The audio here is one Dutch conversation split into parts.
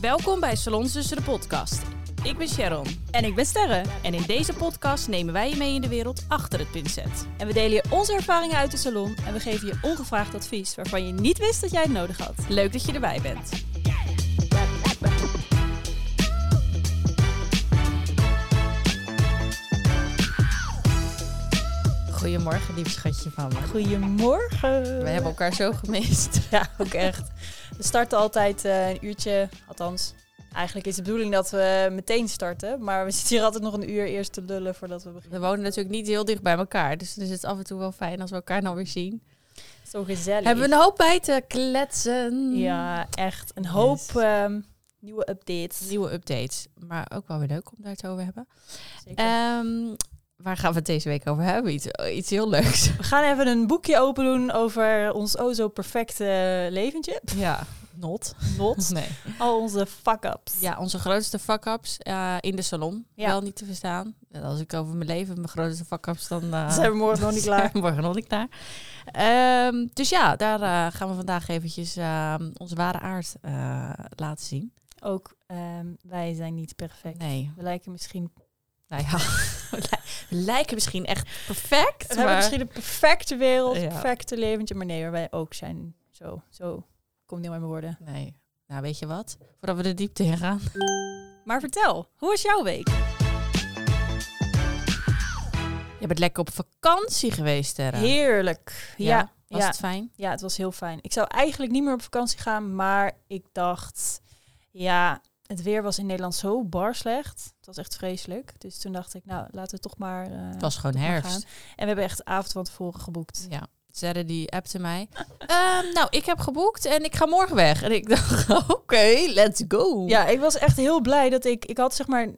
Welkom bij Salons Tussen de podcast. Ik ben Sharon En ik ben Sterre. en in deze podcast nemen wij je mee in de wereld achter het pincet. En we delen je onze ervaringen uit de salon. En we geven je ongevraagd advies waarvan je niet wist dat jij het nodig had. Leuk dat je erbij bent. Goedemorgen, lief schatje van me. Goedemorgen. We hebben elkaar zo gemist. Ja, ook echt. We starten altijd eh, een uurtje, althans. Eigenlijk is de bedoeling dat we meteen starten. Maar we zitten hier altijd nog een uur eerst te lullen voordat we beginnen. We wonen natuurlijk niet heel dicht bij elkaar, dus dan is het af en toe wel fijn als we elkaar nou weer zien. Zo gezellig. Hebben we een hoop bij te kletsen. Ja, echt. Een hoop Yes. ehm, nieuwe updates. Nieuwe updates, maar ook wel weer leuk om daar het over te hebben. Zeker. Ehm, waar gaan we het deze week over hebben? Iets, iets heel leuks. we gaan even een boekje open doen over ons o zo perfecte leventje. Ja, not. Not. Nee. Al onze fuck-ups. Ja, onze grootste fuck-ups eh, in de salon. Ja. Wel niet te verstaan. Als ik over mijn leven, mijn grootste fuck-ups, dan eh, Zijn we morgen nog niet klaar. morgen nog niet klaar. Dus ja, daar eh, gaan we vandaag eventjes ehm, onze ware aard laten zien. Ook ehm, wij zijn niet perfect. Nee, We lijken misschien nou ja, lijken misschien echt perfect. We maar... hebben misschien de perfecte wereld, Ja. perfecte leventje, maar nee, wij ook zijn zo, zo, komt niet meer mijn woorden. Nee. Nou, weet je wat? Voordat we de diepte in gaan. Maar vertel, hoe was jouw week? Je bent lekker op vakantie geweest, Terra. Heerlijk. Ja, Ja, ja, Was het fijn? ja, het was heel fijn. Ik zou eigenlijk niet meer op vakantie gaan, maar ik dacht, ja, het weer was in Nederland zo bar slecht. Het was echt vreselijk. Dus toen dacht ik, nou, laten we toch maar. eh, Het was gewoon herfst. En we hebben echt de avond van tevoren geboekt. Ja. Zerre die appte mij. Ehm, nou, ik heb geboekt en ik ga morgen weg. En ik dacht, oké, let's go. Ja, ik was echt heel blij dat ik... Ik had zeg maar...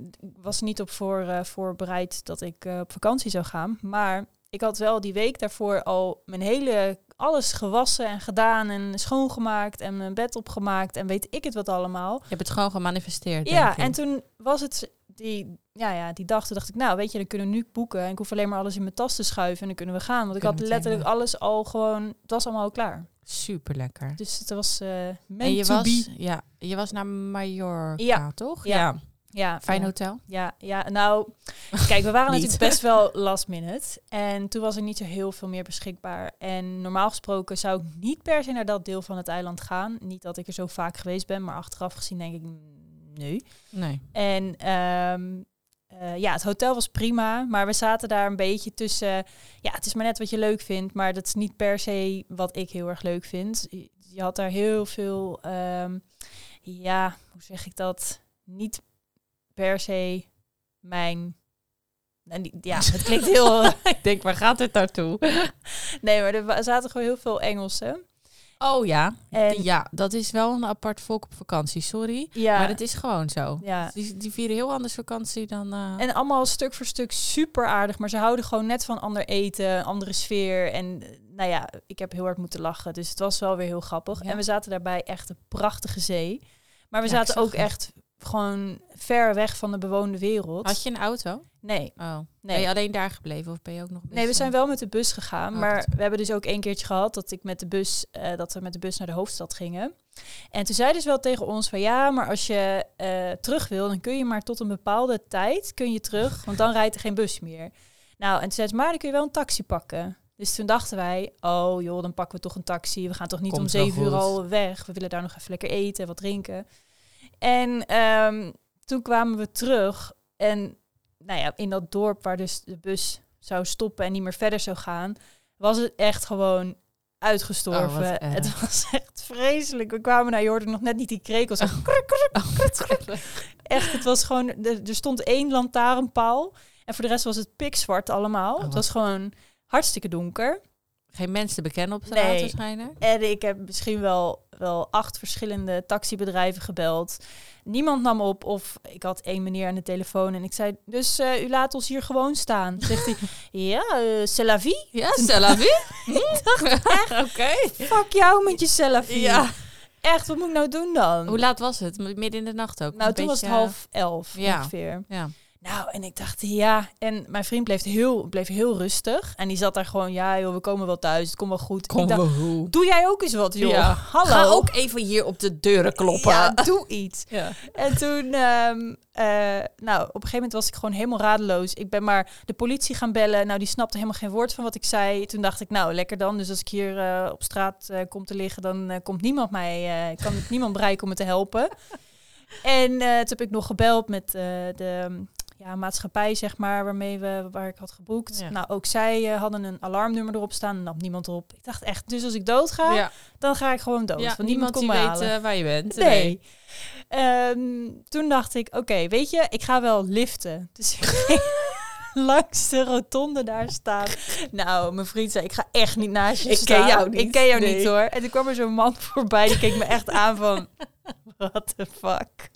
Was niet op voor, eh, voorbereid dat ik eh, op vakantie zou gaan. Maar ik had wel die week daarvoor al mijn hele... Alles gewassen en gedaan en schoongemaakt en mijn bed opgemaakt en weet ik het wat allemaal. Je hebt het gewoon gemanifesteerd. Ja, denk ik. en toen was het die, ja, ja, die dag, toen dacht ik, nou weet je, dan kunnen we nu boeken. En ik hoef alleen maar alles in mijn tas te schuiven en dan kunnen we gaan. Want ik had letterlijk alles al gewoon, het was allemaal al klaar. Super lekker. Dus het was meant En je was, be. ja, je was naar Mallorca, Ja. toch? Ja. Ja, Fijn ja. hotel. Ja, ja, nou, kijk, we waren natuurlijk best wel last minute. En toen was er niet zo heel veel meer beschikbaar. En normaal gesproken zou ik niet per se naar dat deel van het eiland gaan. Niet dat ik er zo vaak geweest ben, maar achteraf gezien denk ik, mm, nee. Nee. En ehm, eh, ja, het hotel was prima, maar we zaten daar een beetje tussen. Ja, het is maar net wat je leuk vindt, maar dat is niet per se wat ik heel erg leuk vind. Je, je had daar heel veel, ehm, ja, hoe zeg ik dat? Niet per se mijn. niet- Ja, het klinkt heel. ik denk, waar gaat dit naartoe? nee, maar er zaten gewoon heel veel Engelsen. Oh ja. En Ja, dat is wel een apart volk op vakantie, sorry. ja, Maar het is gewoon zo. ja. Die, die vieren heel anders vakantie dan... eh, En allemaal stuk voor stuk super aardig. Maar ze houden gewoon net van ander eten, andere sfeer. En eh, nou ja, ik heb heel hard moeten lachen. Dus het was wel weer heel grappig. Ja. En we zaten daarbij echt een prachtige zee. Maar we Ja, zaten ook het. echt gewoon ver weg van de bewoonde wereld. Had je een auto? Nee, Oh. Ben nee. je alleen daar gebleven of ben je ook nog... Nee, we zijn wel met de bus gegaan. Oh, maar goed. we hebben dus ook één keertje gehad dat ik met de bus, eh, dat we met de bus naar de hoofdstad gingen. En toen zeiden ze wel tegen ons van ja, maar als je eh, terug wil, dan kun je maar tot een bepaalde tijd kun je terug, want dan rijdt er geen bus meer. Nou, en toen zei ze, maar dan kun je wel een taxi pakken. Dus toen dachten wij, oh joh, dan pakken we toch een taxi. We gaan toch niet Komt om zeven uur al weg. We willen daar nog even lekker eten, wat drinken. En ehm, toen kwamen we terug en nou ja, in dat dorp waar dus de bus zou stoppen en niet meer verder zou gaan, was het echt gewoon uitgestorven. Oh, het was echt vreselijk. We kwamen naar, je hoorde nog net niet die krekels. Zo kruk, kruk, kruk, kruk. Echt, het was gewoon, er, er stond één lantaarnpaal en voor de rest was het pikzwart allemaal. Oh, het was gewoon hartstikke donker. Geen mensen te bekennen op de Nee. waarschijnlijk. En ik heb misschien wel, wel acht verschillende taxibedrijven gebeld. Niemand nam op of ik had één meneer aan de telefoon en ik zei, dus eh, u laat ons hier gewoon staan. Zegt hij, ja, eh c'est la vie. Ja, c'est la vie. Oké. Fuck jou met je selfie. Ja. Echt, wat moet ik nou doen dan? Hoe laat was het? Midden in de nacht ook? nou, toen was het beetje- half elf Ja. ongeveer. Ja. Nou, en ik dacht, ja. En mijn vriend bleef heel, bleef heel rustig. En die zat daar gewoon, ja joh, we komen wel thuis. Het komt wel goed. ik dacht, hoe? doe jij ook eens wat, joh. Ja. Hallo. Ga ook even hier op de deuren kloppen. Ja, doe iets. Ja. En toen, ehm, eh, nou, op een gegeven moment was ik gewoon helemaal radeloos. Ik ben maar de politie gaan bellen. Nou, die snapte helemaal geen woord van wat ik zei. Toen dacht ik, nou, lekker dan. Dus als ik hier eh, op straat eh, kom te liggen, dan komt niemand mij, eh, kan niemand bereiken om me te helpen. En eh, toen heb ik nog gebeld met eh, de ja, maatschappij, zeg maar, waarmee we, waar ik had geboekt. Ja. Nou, ook zij eh, hadden een alarmnummer erop staan. Er nam niemand op. Ik dacht echt, dus als ik dood ga, Ja. dan ga ik gewoon dood. Ja, want niemand, komt die weet eh, waar je bent. Nee. Ehm, toen dacht ik, oké, weet je, ik ga wel liften. Dus ik ging langs de rotonde daar staan. Nou, mijn vriend zei, ik ga echt niet naast je Ik ken staan. jou niet. Ik ken jou Nee. niet hoor. En toen kwam er zo'n man voorbij, die keek me echt aan van, what the fuck.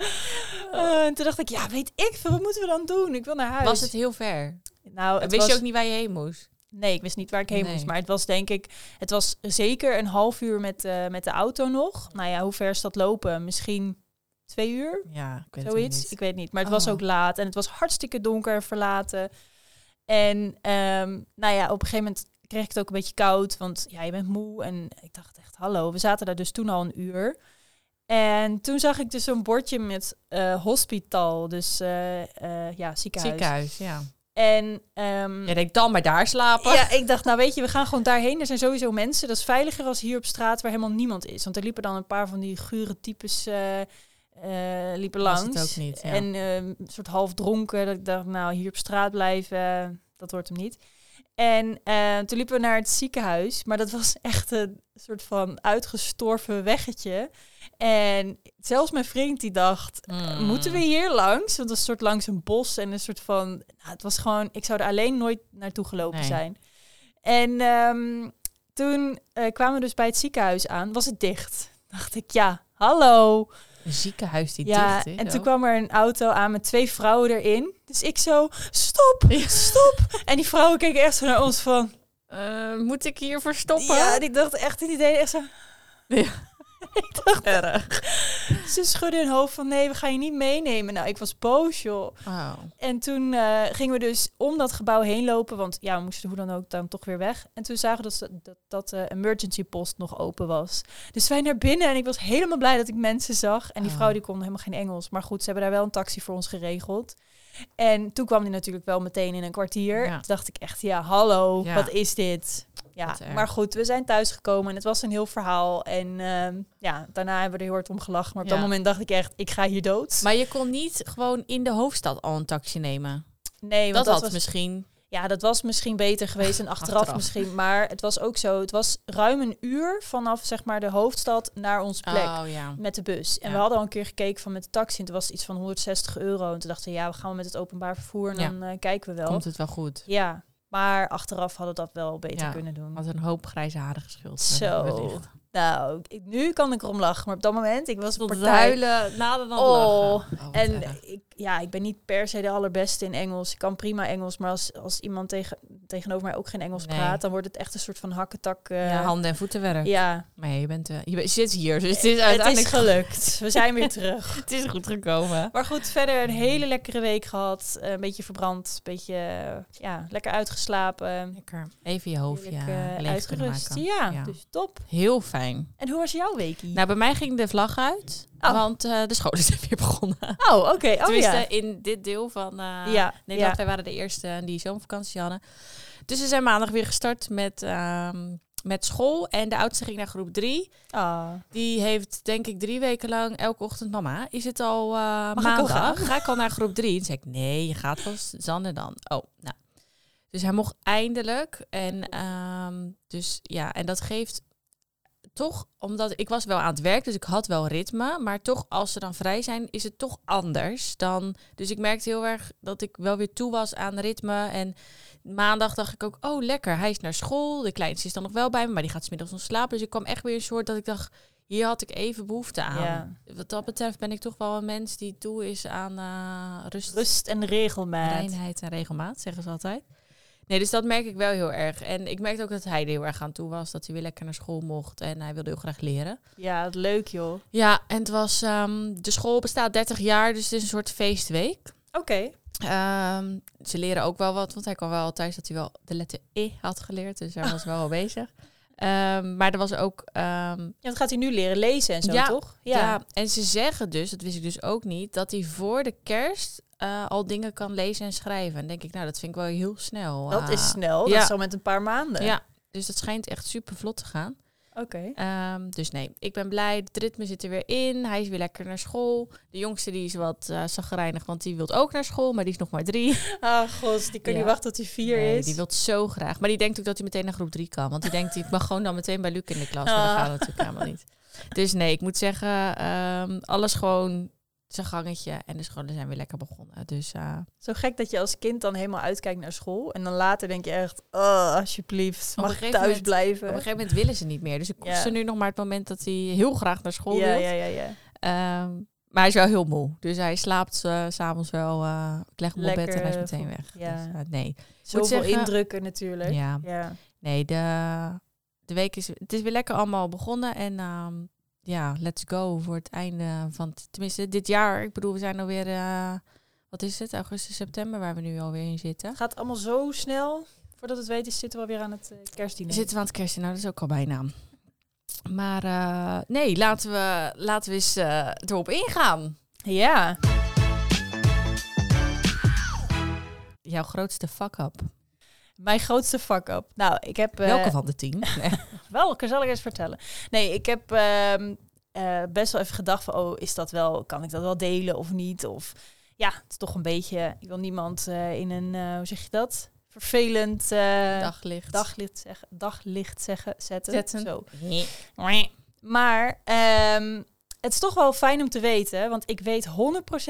Eh, en toen dacht ik, ja, weet ik veel, wat moeten we dan doen? Ik wil naar huis. Was het heel ver? nou, het Wist was, je ook niet waar je heen moest? Nee, ik wist niet waar ik heen Nee. moest. Maar het was denk ik, het was zeker een half uur met, eh, met de auto nog. Nou ja, hoe ver is dat lopen? Misschien twee uur? Ja, ik weet het Zoiets? niet. Ik weet niet. Maar het was Oh. ook laat en het was hartstikke donker en verlaten. En ehm, nou ja, op een gegeven moment kreeg ik het ook een beetje koud, want ja, je bent moe. En ik dacht echt, hallo, we zaten daar dus toen al een uur. En toen zag ik dus zo'n bordje met eh hospital, dus eh, eh, ja, ziekenhuis. Ziekenhuis, ja. En ehm, Je denkt dan maar daar slapen. ja, ik dacht, nou weet je, we gaan gewoon daarheen. Er zijn sowieso mensen. Dat is veiliger als hier op straat waar helemaal niemand is. Want er liepen dan een paar van die gure types liepen langs. het ook niet, ja. En eh, een soort half dronken. Dat ik dacht, nou hier op straat blijven, dat wordt hem niet. En eh, toen liepen we naar het ziekenhuis. Maar dat was echt een soort van uitgestorven weggetje. En zelfs mijn vriend die dacht, Mm. moeten we hier langs? Want het was een soort langs een bos en een soort van... Nou, het was gewoon, ik zou er alleen nooit naartoe gelopen Nee. zijn. En ehm, toen eh, kwamen we dus bij het ziekenhuis aan. Was het dicht? Dacht ik, ja, hallo. Een ziekenhuis die Ja, dicht is. en toen ook. kwam er een auto aan met twee vrouwen erin. Dus ik zo, stop, stop. En die vrouwen keken echt zo naar ons van... Eh, moet ik hier verstoppen? Ja, die dacht echt, die deden echt zo... Ja. ik dacht, erg. ze schudden hun hoofd van nee, we gaan je niet meenemen. Nou, ik was boos, joh. Oh. En toen eh, gingen we dus om dat gebouw heen lopen, want ja, we moesten hoe dan ook dan toch weer weg. En toen zagen we dat ze- dat, dat de emergency post nog open was. Dus wij naar binnen en ik was helemaal blij dat ik mensen zag. En die Oh. vrouw die kon helemaal geen Engels, maar goed, ze hebben daar wel een taxi voor ons geregeld. En toen kwam die natuurlijk wel meteen in een kwartier. Ja. Toen dacht ik echt, ja, hallo, Ja. wat is dit? Ja, maar goed, we zijn thuisgekomen en het was een heel verhaal. En ehm, ja, daarna hebben we er heel hard om gelachen. Maar op Ja. dat moment dacht ik echt, ik ga hier dood. Maar je kon niet gewoon in de hoofdstad al een taxi nemen. nee, dat, want dat, had was misschien. Ja, dat was misschien beter geweest en achteraf, Achteraf. misschien. Maar het was ook zo. Het was ruim een uur vanaf zeg maar de hoofdstad naar ons plek. Oh ja. Met de bus. En Ja. we hadden al een keer gekeken van met de taxi. En toen was het iets van 160 euro. En toen dachten we, ja, we gaan met het openbaar vervoer. En Ja. dan eh, kijken we wel. Komt het wel goed. Ja, maar achteraf hadden we dat wel beter kunnen doen. Had een hoop grijze haren geschild. Zo. wellicht. Nou, ik, nu kan ik erom lachen. Maar op dat moment, ik was het partij. huilen, nader dan Oh, lachen. Oh, En erg. ik, ja, ik ben niet per se de allerbeste in Engels. Ik kan prima Engels, maar als, als iemand tegen, tegenover mij ook geen Engels Nee. praat, dan wordt het echt een soort van hakketak. eh, ja, handen en voetenwerk. ja, Maar ja, je, bent, eh, je, bent- je zit hier, dus het is het uiteindelijk is gelukt. We zijn weer terug. Het is goed gekomen. Maar goed, verder een hele lekkere week gehad. Eh, een beetje verbrand, een beetje ja, lekker uitgeslapen. Lekker. Even je hoofdje kunnen uitgerust. maken. Ja, Ja. dus top. Heel fijn. En hoe was jouw weekie? Nou, bij mij ging de vlag uit, Oh. want eh, de scholen zijn weer begonnen. oh, oké. Oh Tenminste, ja. in dit deel van eh Ja, Nederland. ja. Wij waren de eerste die zomervakantie hadden. Dus ze zijn maandag weer gestart met, ehm, met school. En de oudste ging naar groep drie. Ah. Die heeft denk ik drie weken lang elke ochtend... Mama, is het al ik al maandag? Ga ik al naar groep drie? En zei ik, nee, je gaat pas Zanne dan. Oh, nou. Dus hij mocht eindelijk. En, ehm, dus, ja, en dat geeft toch... Omdat ik was wel aan het werk, dus ik had wel ritme. Maar toch, als ze dan vrij zijn, is het toch anders dan... Dus ik merkte heel erg dat ik wel weer toe was aan ritme. En maandag dacht ik ook, oh lekker, hij is naar school. De kleinste is dan nog wel bij me, maar die gaat 's middags nog slapen. Dus ik kwam echt weer een soort dat ik dacht, hier had ik even behoefte aan. Ja. Wat dat betreft ben ik toch wel een mens die toe is aan eh, rust, Rust en regelmaat. reinheid en regelmaat, zeggen ze altijd. Nee, dus dat merk ik wel heel erg. En ik merkte ook dat hij er heel erg aan toe was. Dat hij weer lekker naar school mocht. En hij wilde heel graag leren. Ja, leuk joh. Ja, en het was... ehm, de school bestaat 30 jaar, dus het is een soort feestweek. Oké. Ehm, ze leren ook wel wat, want hij kwam wel altijd dat hij wel de letter E had geleerd. Dus hij was wel al bezig. Ehm, maar er was ook... ehm, Ja, dat gaat hij nu leren lezen en zo, Ja, toch? ja. en ze zeggen dus, dat wist ik dus ook niet, dat hij voor de kerst eh, al dingen kan lezen en schrijven. En denk ik, nou, dat vind ik wel heel snel. Dat is Ah. snel. ja. Dat is al met een paar maanden. Ja, dus dat schijnt echt super vlot te gaan. Oké. Ehm, dus nee, ik ben blij. Het ritme zit er weer in. Hij is weer lekker naar school. De jongste die is wat uh, zagrijnig, want die wil ook naar school, maar die is nog maar drie. Ah, god, die kan Ja. niet wachten tot hij vier Nee, is. die wil zo graag. Maar die denkt ook dat hij meteen naar groep drie kan. Want die denkt, ik mag gewoon dan meteen bij Luc in de klas. Maar dat Ah. gaat natuurlijk helemaal niet. Dus nee, ik moet zeggen, ehm, alles gewoon zijn gangetje. En de scholen zijn weer lekker begonnen. Dus eh, Zo gek dat je als kind dan helemaal uitkijkt naar school. En dan later denk je echt, oh, alsjeblieft, mag ik thuis moment- blijven? op een gegeven moment willen ze niet meer. Dus ik Ja. koester nu nog maar het moment dat hij heel graag naar school ja, wil. ja, ja, ja. Ehm, maar hij is wel heel moe. Dus hij slaapt s s'avonds wel. eh, ik leg hem op bed en hij is meteen weg. ja. Dus, nee. Zoveel zeggen- indrukken natuurlijk. Ja. ja. Nee, de, de week is... Het is weer lekker allemaal begonnen. En ehm, ja, let's go voor het einde van... Tenminste, dit jaar. Ik bedoel, we zijn alweer... eh wat is het? Augustus, september, waar we nu alweer in zitten. Gaat allemaal zo snel. Voordat het weet is, zitten we weer aan het eh, kerstdiner. Zitten we aan het kerstje? Nou, dat is ook al bijna. Maar eh, nee, laten we, laten we eens erop ingaan. Ja. Jouw grootste fuck-up. Mijn grootste fuck-up. Nou, ik heb... eh, Welke van de tien? Nee. Welke zal ik eens vertellen? Nee, ik heb ehm, eh, best wel even gedacht van, oh, is dat wel, kan ik dat wel delen of niet? Of ja, het is toch een beetje, ik wil niemand eh, in een, hoe zeg je dat? Vervelend Daglicht. daglicht zeggen, daglicht zeggen, zetten. Zetten. Zo. Maar ehm, het is toch wel fijn om te weten, want ik weet 100%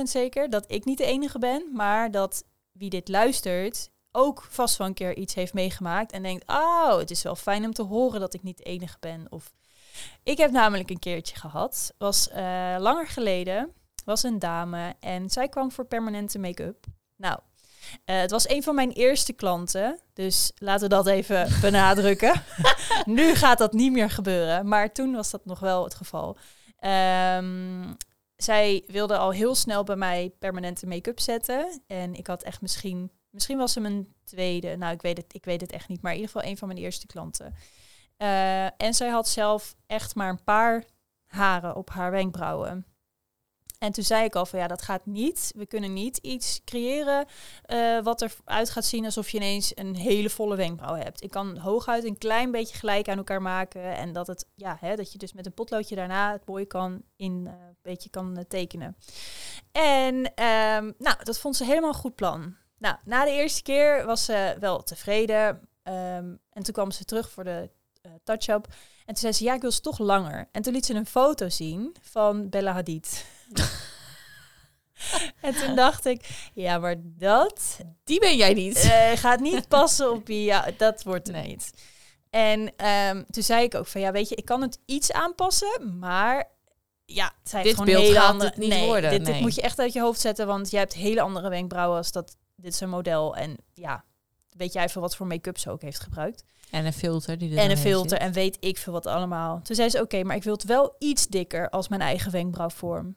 zeker dat ik niet de enige ben, maar dat wie dit luistert ook vast wel een keer iets heeft meegemaakt en denkt, oh, het is wel fijn om te horen dat ik niet de enige ben. Of ik heb namelijk een keertje gehad, was eh, langer geleden, was een dame en zij kwam voor permanente make-up. Nou, eh, het was een van mijn eerste klanten, dus laten we dat even benadrukken. nu gaat dat niet meer gebeuren, maar toen was dat nog wel het geval. Ehm, zij wilde al heel snel bij mij permanente make-up zetten. En ik had echt misschien, misschien was ze mijn tweede, nou ik weet het, ik weet het echt niet, maar in ieder geval een van mijn eerste klanten. Eh, en zij had zelf echt maar een paar haren op haar wenkbrauwen. En toen zei ik al van ja, dat gaat niet. We kunnen niet iets creëren eh, wat eruit gaat zien alsof je ineens een hele volle wenkbrauw hebt. Ik kan hooguit een klein beetje gelijk aan elkaar maken. En dat, het, ja, hè, dat je dus met een potloodje daarna het mooi kan in eh, een beetje kan eh, tekenen. En ehm, nou, dat vond ze helemaal een goed plan. Nou, na de eerste keer was ze wel tevreden. Ehm, en toen kwam ze terug voor de eh, touch-up. En toen zei ze, ja, ik wil ze toch langer. En toen liet ze een foto zien van Bella Hadid. en toen dacht ik, ja, maar dat Die ben jij niet. eh, gaat niet passen op je, ja, dat wordt het Nee. niet. En ehm, toen zei ik ook van, ja, weet je, ik kan het iets aanpassen, maar ja, het zijn Dit gewoon beeld hele andere, het niet nee, worden, Dit, dit nee. moet je echt uit je hoofd zetten, want jij hebt hele andere wenkbrauwen als dat. Dit is een model en ja, weet jij veel wat voor make-up ze ook heeft gebruikt En een filter. Die er en een filter zit. en weet ik veel wat allemaal. Toen zei ze, oké, maar ik wil het wel iets dikker als mijn eigen wenkbrauwvorm.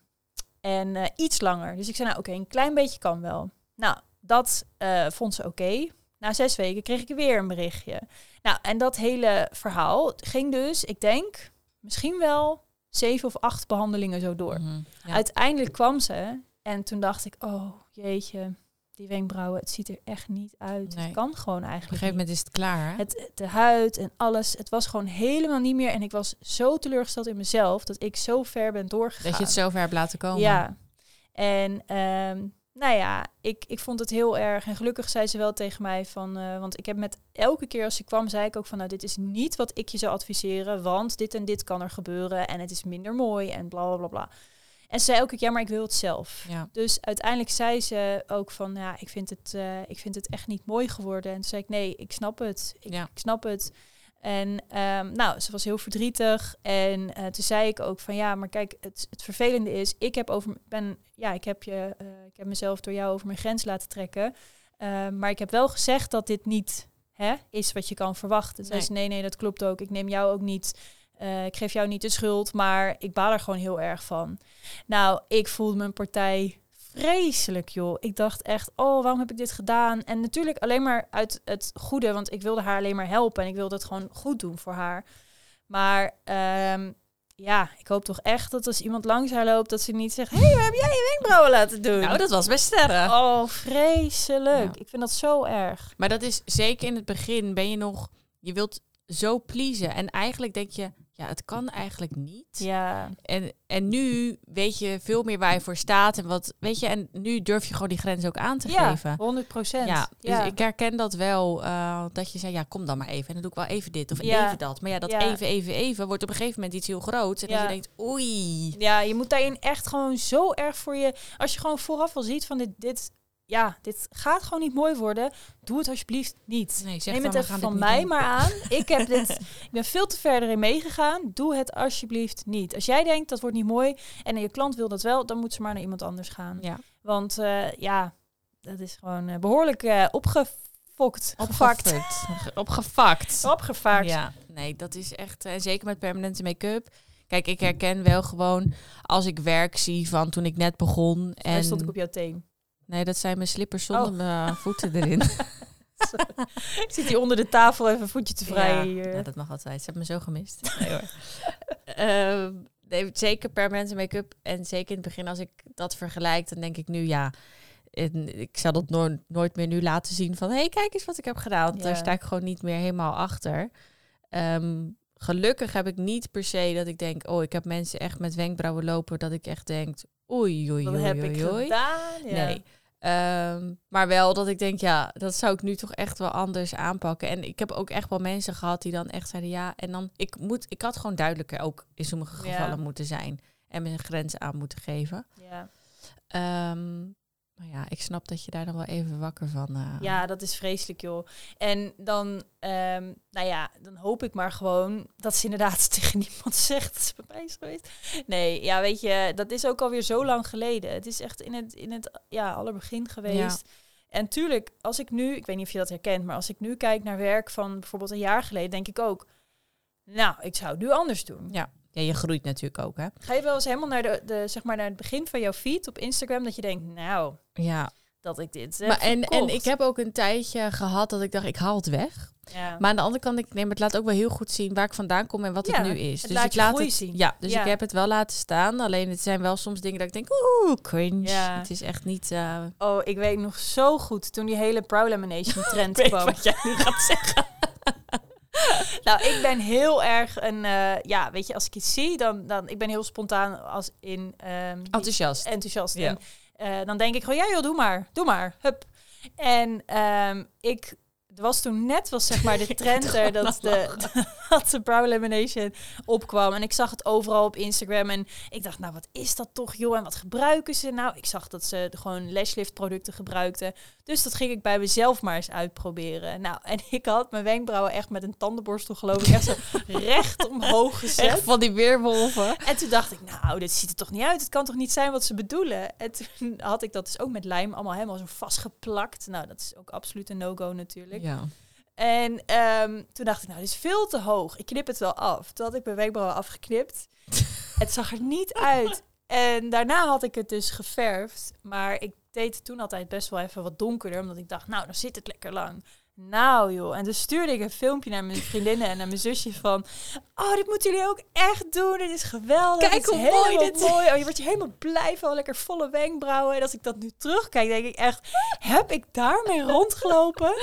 En eh, iets langer. Dus ik zei, nou oké, een klein beetje kan wel. Nou, dat eh, vond ze oké. Na zes weken kreeg ik weer een berichtje. Nou, en dat hele verhaal ging dus, ik denk, misschien wel zeven of acht behandelingen zo door. Mhm, ja. Uiteindelijk kwam ze en toen dacht ik, oh jeetje, die wenkbrauwen, het ziet er echt niet uit. Nee. Het kan gewoon Op een eigenlijk gegeven niet. moment is het klaar. hè? Het, de huid en alles. Het was gewoon helemaal niet meer. En ik was zo teleurgesteld in mezelf dat ik zo ver ben doorgegaan. Dat je het zover hebt laten komen. Ja. En ehm, nou ja, ik, ik vond het heel erg. En gelukkig zei ze wel tegen mij van... eh, want ik heb met elke keer als ze kwam, zei ik ook van... nou, dit is niet wat ik je zou adviseren. Want dit en dit kan er gebeuren. En het is minder mooi en bla bla bla bla. En ze zei elke keer, ja, maar ik wil het zelf. Ja. Dus uiteindelijk zei ze ook van, ja, ik vind het, eh, ik vind het echt niet mooi geworden. En toen zei ik, nee, ik snap het. Ik, Ja. ik snap het. En ehm, nou, ze was heel verdrietig. En eh, toen zei ik ook van, ja, maar kijk, het, het vervelende is, ik heb over, ben, ja, ik heb je, eh, ik heb mezelf door jou over mijn grens laten trekken. Eh, maar ik heb wel gezegd dat dit niet hè, is wat je kan verwachten. Toen zei ze, nee, nee, dat klopt ook. Ik neem jou ook niet. Eh, ik geef jou niet de schuld, maar ik baal er gewoon heel erg van. Nou, ik voelde mijn partij vreselijk, joh. Ik dacht echt, oh, waarom heb ik dit gedaan? En natuurlijk alleen maar uit het goede, want ik wilde haar alleen maar helpen en ik wilde het gewoon goed doen voor haar. Maar ehm, ja, ik hoop toch echt dat als iemand langs haar loopt, dat ze niet zegt, hé, hey, waar heb jij je wenkbrauwen laten doen? Nou, dat was best sterren. Oh, vreselijk. Ja. Ik vind dat zo erg. Maar dat is zeker in het begin ben je nog, je wilt zo pleasen. En eigenlijk denk je, ja, het kan eigenlijk niet. Ja, En, en nu weet je veel meer waar je voor staat en wat, weet je, en nu durf je gewoon die grens ook aan te ja geven. 100 procent. Ja, dus ik herken dat wel, eh, dat je zei, ja, kom dan maar even. En dan doe ik wel even dit of Ja. even dat. Maar ja, dat even, even, even wordt op een gegeven moment iets heel groots. En dat je denkt, oei. Ja, je moet daarin echt gewoon zo erg voor je... Als je gewoon vooraf al ziet van dit, dit, ja, dit gaat gewoon niet mooi worden. Doe het alsjeblieft niet. Nee, zeg Neem dan, het we even van mij doen. maar aan. Ik heb dit, ik ben veel te verder in meegegaan. Doe het alsjeblieft niet. Als jij denkt dat wordt niet mooi en je klant wil dat wel, dan moet ze maar naar iemand anders gaan. Ja. Want eh, ja, dat is gewoon eh, behoorlijk eh opgefokt. Opgevakt. Opgevakt. Ja, nee, dat is echt, en zeker met permanente make-up. Kijk, ik herken wel gewoon als ik werk zie van toen ik net begon. En En stond ik op jouw teen. Nee, dat zijn mijn slippers zonder Oh. mijn voeten erin. Ik zit hier onder de tafel even een voetje te vrijen ja, hier. ja, dat mag altijd. Ze hebben me zo gemist. Nee, hoor. Ehm, nee, zeker permanente make-up. En zeker in het begin, als ik dat vergelijk, dan denk ik nu ja. En ik zal dat nooit, nooit meer nu laten zien van... hé, hey, kijk eens wat ik heb gedaan. Want Ja. Daar sta ik gewoon niet meer helemaal achter. Ehm, gelukkig heb ik niet per se dat ik denk... oh, ik heb mensen echt met wenkbrauwen lopen... dat ik echt denk, oei, oei, Wat oei, heb oei, ik oei. gedaan? Ja. Nee. Ehm, maar wel dat ik denk, ja, dat zou ik nu toch echt wel anders aanpakken. En ik heb ook echt wel mensen gehad die dan echt zeiden, ja, en dan, ik moet, ik had gewoon duidelijker ook in sommige Ja. gevallen moeten zijn. En mijn grenzen aan moeten geven. Ja. Ehm, maar ja, ik snap dat je daar dan wel even wakker van... eh, ja, dat is vreselijk, joh. En dan, ehm, nou ja, dan hoop ik maar gewoon dat ze inderdaad tegen niemand zegt dat ze bij mij is geweest. Nee, ja, weet je, dat is ook alweer zo lang geleden. Het is echt in het, in het ja, allerbegin geweest. En tuurlijk, als ik nu, ik weet niet of je dat herkent, maar als ik nu kijk naar werk van bijvoorbeeld een jaar geleden, denk ik ook, nou, ik zou het nu anders doen. Ja, ja, je groeit natuurlijk ook, hè? Ga je wel eens helemaal naar, de, de, zeg maar naar het begin van jouw feed op Instagram, dat je denkt, nou, Ja, dat ik dit heb maar en, en ik heb ook een tijdje gehad dat ik dacht, ik haal het weg. Ja. Maar aan de andere kant, ik neem het laat ook wel heel goed zien waar ik vandaan kom en wat Ja, het nu is. het dus laat ik laat het zien. Ja, dus Ja. ik heb het wel laten staan. Alleen het zijn wel soms dingen dat ik denk, oeh, cringe. Het is echt niet. eh, Oh, ik weet nog zo goed toen die hele brow lamination trend kwam. wat jij nu gaat zeggen. Nou, ik ben heel erg een, eh, ja, weet je, als ik iets zie, dan, dan ik ben heel spontaan als in ehm, Enthousiast. enthousiast. Ja. En eh, dan denk ik gewoon, ja joh, doe maar, doe maar, hup. En ehm, ik, er was toen net, was zeg maar de trend er dat de, dat de brow lamination opkwam. En ik zag het overal op Instagram en ik dacht, nou wat is dat toch joh, en wat gebruiken ze nou? Ik zag dat ze gewoon lashlift producten gebruikten. Dus dat ging ik bij mezelf maar eens uitproberen. Nou, en ik had mijn wenkbrauwen echt met een tandenborstel geloof ik echt zo recht omhoog gezet. Echt van die weerwolven. En toen dacht ik, nou, dit ziet er toch niet uit. Het kan toch niet zijn wat ze bedoelen? En toen had ik dat dus ook met lijm allemaal helemaal zo vastgeplakt. Nou, dat is ook absoluut een no-go natuurlijk. Ja. En ehm, toen dacht ik, nou, dit is veel te hoog. Ik knip het wel af. Toen had ik mijn wenkbrauwen afgeknipt. het zag er niet uit. En daarna had ik het dus geverfd. Maar ik deed het toen altijd best wel even wat donkerder. Omdat ik dacht, nou, dan zit het lekker lang. Nou joh, en toen stuurde ik een filmpje naar mijn vriendinnen en naar mijn zusje van... Oh, dit moeten jullie ook echt doen. Dit is geweldig. Kijk hoe mooi dit is. mooi. Oh, je wordt je helemaal blij van. Lekker volle wenkbrauwen. En als ik dat nu terugkijk, denk ik echt... Heb ik daarmee rondgelopen?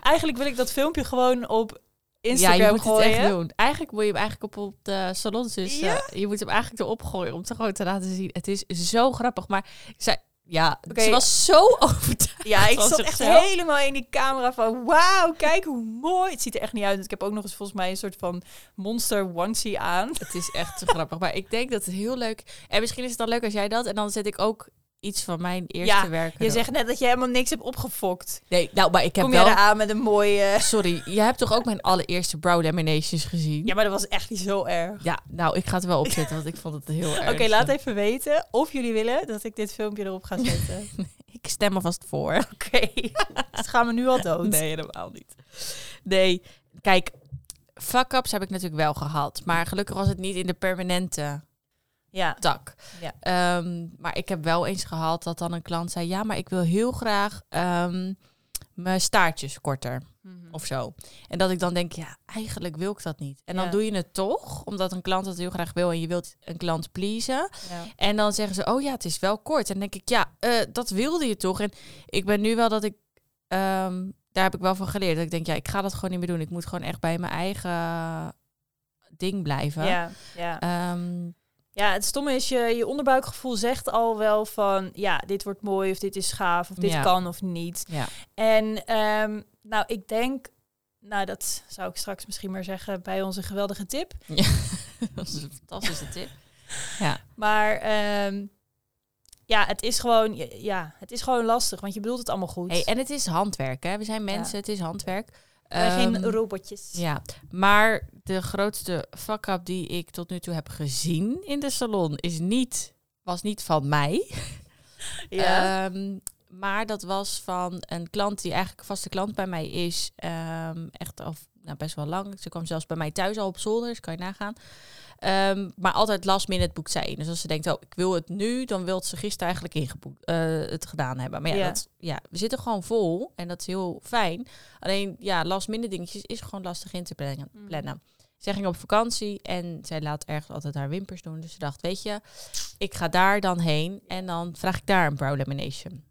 Eigenlijk wil ik dat filmpje gewoon op Instagram ja, je moet gooien. het echt doen. Eigenlijk moet je hem eigenlijk op, op de salons dus... Ja? eh, je moet hem eigenlijk erop gooien om te gewoon te laten zien. Het is zo grappig. Maar ik zei... Ja, Oké. ze was zo overtuigd. Ja, ik zat echt helemaal in die camera van... Wauw, kijk hoe mooi. Het ziet er echt niet uit. Ik heb ook nog eens volgens mij een soort van monster onesie aan. Het is echt te grappig. Maar ik denk dat het heel leuk... En misschien is het dan leuk als jij dat... En dan zet ik ook iets van mijn eerste Ja, werk Je zegt net dat je helemaal niks hebt opgefokt. Nee, nou, maar ik heb Kom wel... je eraan met een mooie... Sorry, je hebt toch ook mijn allereerste brow laminations gezien? Ja, maar dat was echt niet zo erg. Ja, nou, ik ga het wel opzetten, want ik vond het heel erg. Oké, laat even weten of jullie willen dat ik dit filmpje erop ga zetten. Ik stem alvast voor. Oké, het gaan we nu al dood. Nee, helemaal niet. Nee, kijk, fuck-ups heb ik natuurlijk wel gehad. Maar gelukkig was het niet in de permanente Ja. dak. Ja. Ehm, maar ik heb wel eens gehad dat dan een klant zei: Ja, maar ik wil heel graag ehm, mijn staartjes korter Mhm. of zo. En dat ik dan denk: Ja, eigenlijk wil ik dat niet. En dan Ja. doe je het toch, omdat een klant dat heel graag wil en je wilt een klant pleasen. ja. En dan zeggen ze: Oh ja, het is wel kort. En dan denk ik: Ja, eh, dat wilde je toch? En ik ben nu wel dat ik. ehm, daar heb ik wel van geleerd. Dat ik denk, ja, ik ga dat gewoon niet meer doen. Ik moet gewoon echt bij mijn eigen ding blijven. Ja, ja. Ja, het stomme is, je, je onderbuikgevoel zegt al wel van... ja, dit wordt mooi of dit is gaaf of dit Ja. kan of niet. ja. En ehm, nou, ik denk... Nou, dat zou ik straks misschien maar zeggen bij onze geweldige tip. dat is een fantastische tip. Maar ehm, ja, het is gewoon, ja, het is gewoon lastig, want je bedoelt het allemaal goed. Hey, en het is handwerk, hè? We zijn mensen, het is handwerk. Geen Ehm, robotjes. Ja, maar de grootste fuck-up die ik tot nu toe heb gezien in de salon is niet, was niet van mij. Ja. Ehm, maar dat was van een klant die eigenlijk vaste klant bij mij is. ehm, echt al nou, best wel lang. Ze kwam zelfs bij mij thuis al op zolder, dus kan je nagaan. Ehm, maar altijd last minute boekt zij in. Dus als ze denkt, oh, ik wil het nu, dan wil ze gisteren eigenlijk ingeboekt, eh, het gedaan hebben. Maar ja, Ja. Dat, ja, we zitten gewoon vol en dat is heel fijn. Alleen, ja, last minute dingetjes is gewoon lastig in te plannen. Plannen. Zij ging op vakantie en zij laat ergens altijd haar wimpers doen. Dus ze dacht, weet je, ik ga daar dan heen en dan vraag ik daar een brow lamination.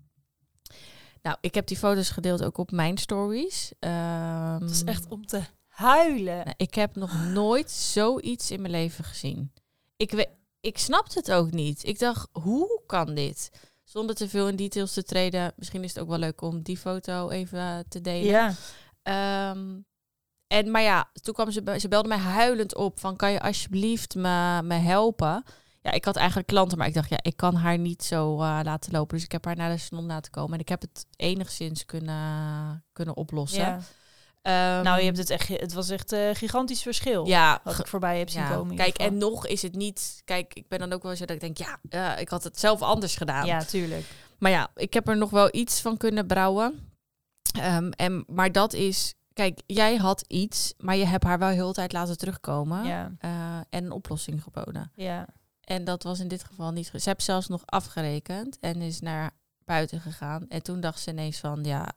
Nou, ik heb die foto's gedeeld ook op mijn stories. Ehm, Het is echt om te huilen. nou, ik heb nog nooit zoiets in mijn leven gezien. Ik, we, ik snapte het ook niet. Ik dacht, hoe kan dit? Zonder te veel in details te treden. Misschien is het ook wel leuk om die foto even te delen. Ja. Ehm, en, maar ja, toen kwam ze, ze belde mij huilend op van kan je alsjeblieft me, me helpen? Ja, ik had eigenlijk klanten, maar ik dacht ja, ik kan haar niet zo eh, laten lopen. Dus ik heb haar naar de salon laten komen en ik heb het enigszins kunnen, kunnen oplossen. ja. Ehm, Nou, je hebt het echt, het was echt een gigantisch verschil. ja, Wat ik voorbij heb zien ja, komen. kijk, en nog is het niet. Kijk, ik ben dan ook wel zo dat ik denk, ja, eh, ik had het zelf anders gedaan. Ja, tuurlijk. Maar ja, ik heb er nog wel iets van kunnen brouwen. Ehm, en, maar dat is, kijk, jij had iets, maar je hebt haar wel heel de tijd laten terugkomen Ja, eh, en een oplossing geboden. ja. En dat was in dit geval niet. Ze heeft zelfs nog afgerekend en is naar buiten gegaan. En toen dacht ze ineens van, ja,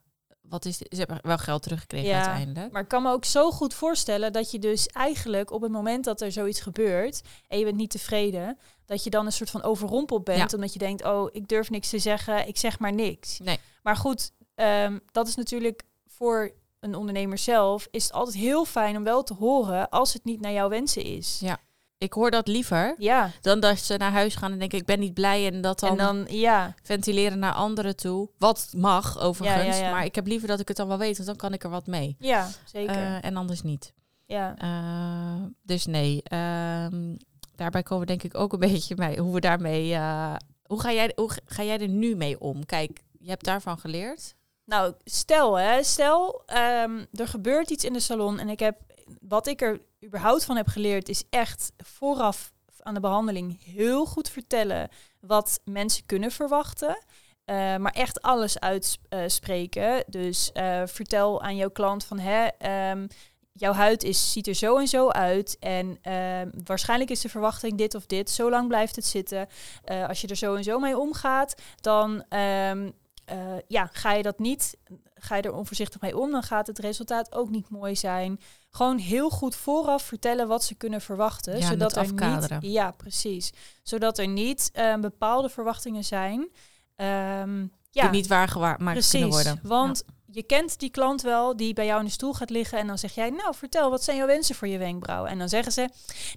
wat is dit? Ze hebben wel geld teruggekregen Ja, uiteindelijk. Maar ik kan me ook zo goed voorstellen dat je dus eigenlijk op het moment dat er zoiets gebeurt en je bent niet tevreden, dat je dan een soort van overrompeld bent, Ja. omdat je denkt, oh, ik durf niks te zeggen, ik zeg maar niks. Nee. Maar goed, ehm, dat is natuurlijk voor een ondernemer zelf, is het altijd heel fijn om wel te horen als het niet naar jouw wensen is. Ja. Ik hoor dat liever Ja, dan dat ze naar huis gaan en denken, ik ben niet blij. En dat dan, en dan, ja, ventileren naar anderen toe. Wat mag overigens, Ja, maar ik heb liever dat ik het dan wel weet, want dan kan ik er wat mee. ja, zeker. Eh, en anders niet. ja. Eh, dus nee, ehm, daarbij komen we denk ik ook een beetje bij hoe we daarmee. eh, hoe, ga jij, hoe ga jij er nu mee om? Kijk, je hebt daarvan geleerd. Nou, stel hè, stel ehm, er gebeurt iets in de salon en ik heb, wat ik er überhaupt van heb geleerd, is echt vooraf aan de behandeling heel goed vertellen wat mensen kunnen verwachten. Eh, maar echt alles uitspreken. dus eh, vertel aan jouw klant van hè, ehm, jouw huid is, ziet er zo en zo uit. En ehm, waarschijnlijk is de verwachting dit of dit. Zo lang blijft het zitten. Eh, als je er zo en zo mee omgaat, dan ehm, eh, ja, ga je dat niet, ga je er onvoorzichtig mee om, dan gaat het resultaat ook niet mooi zijn. Gewoon heel goed vooraf vertellen wat ze kunnen verwachten. Ja, zodat er afkaderen. niet, ja, precies. Zodat er niet eh, bepaalde verwachtingen zijn. Ehm, ja, Die niet waar gemaakt precies. kunnen worden. Want je kent die klant wel die bij jou in de stoel gaat liggen en dan zeg jij, nou vertel, wat zijn jouw wensen voor je wenkbrauwen? En dan zeggen ze,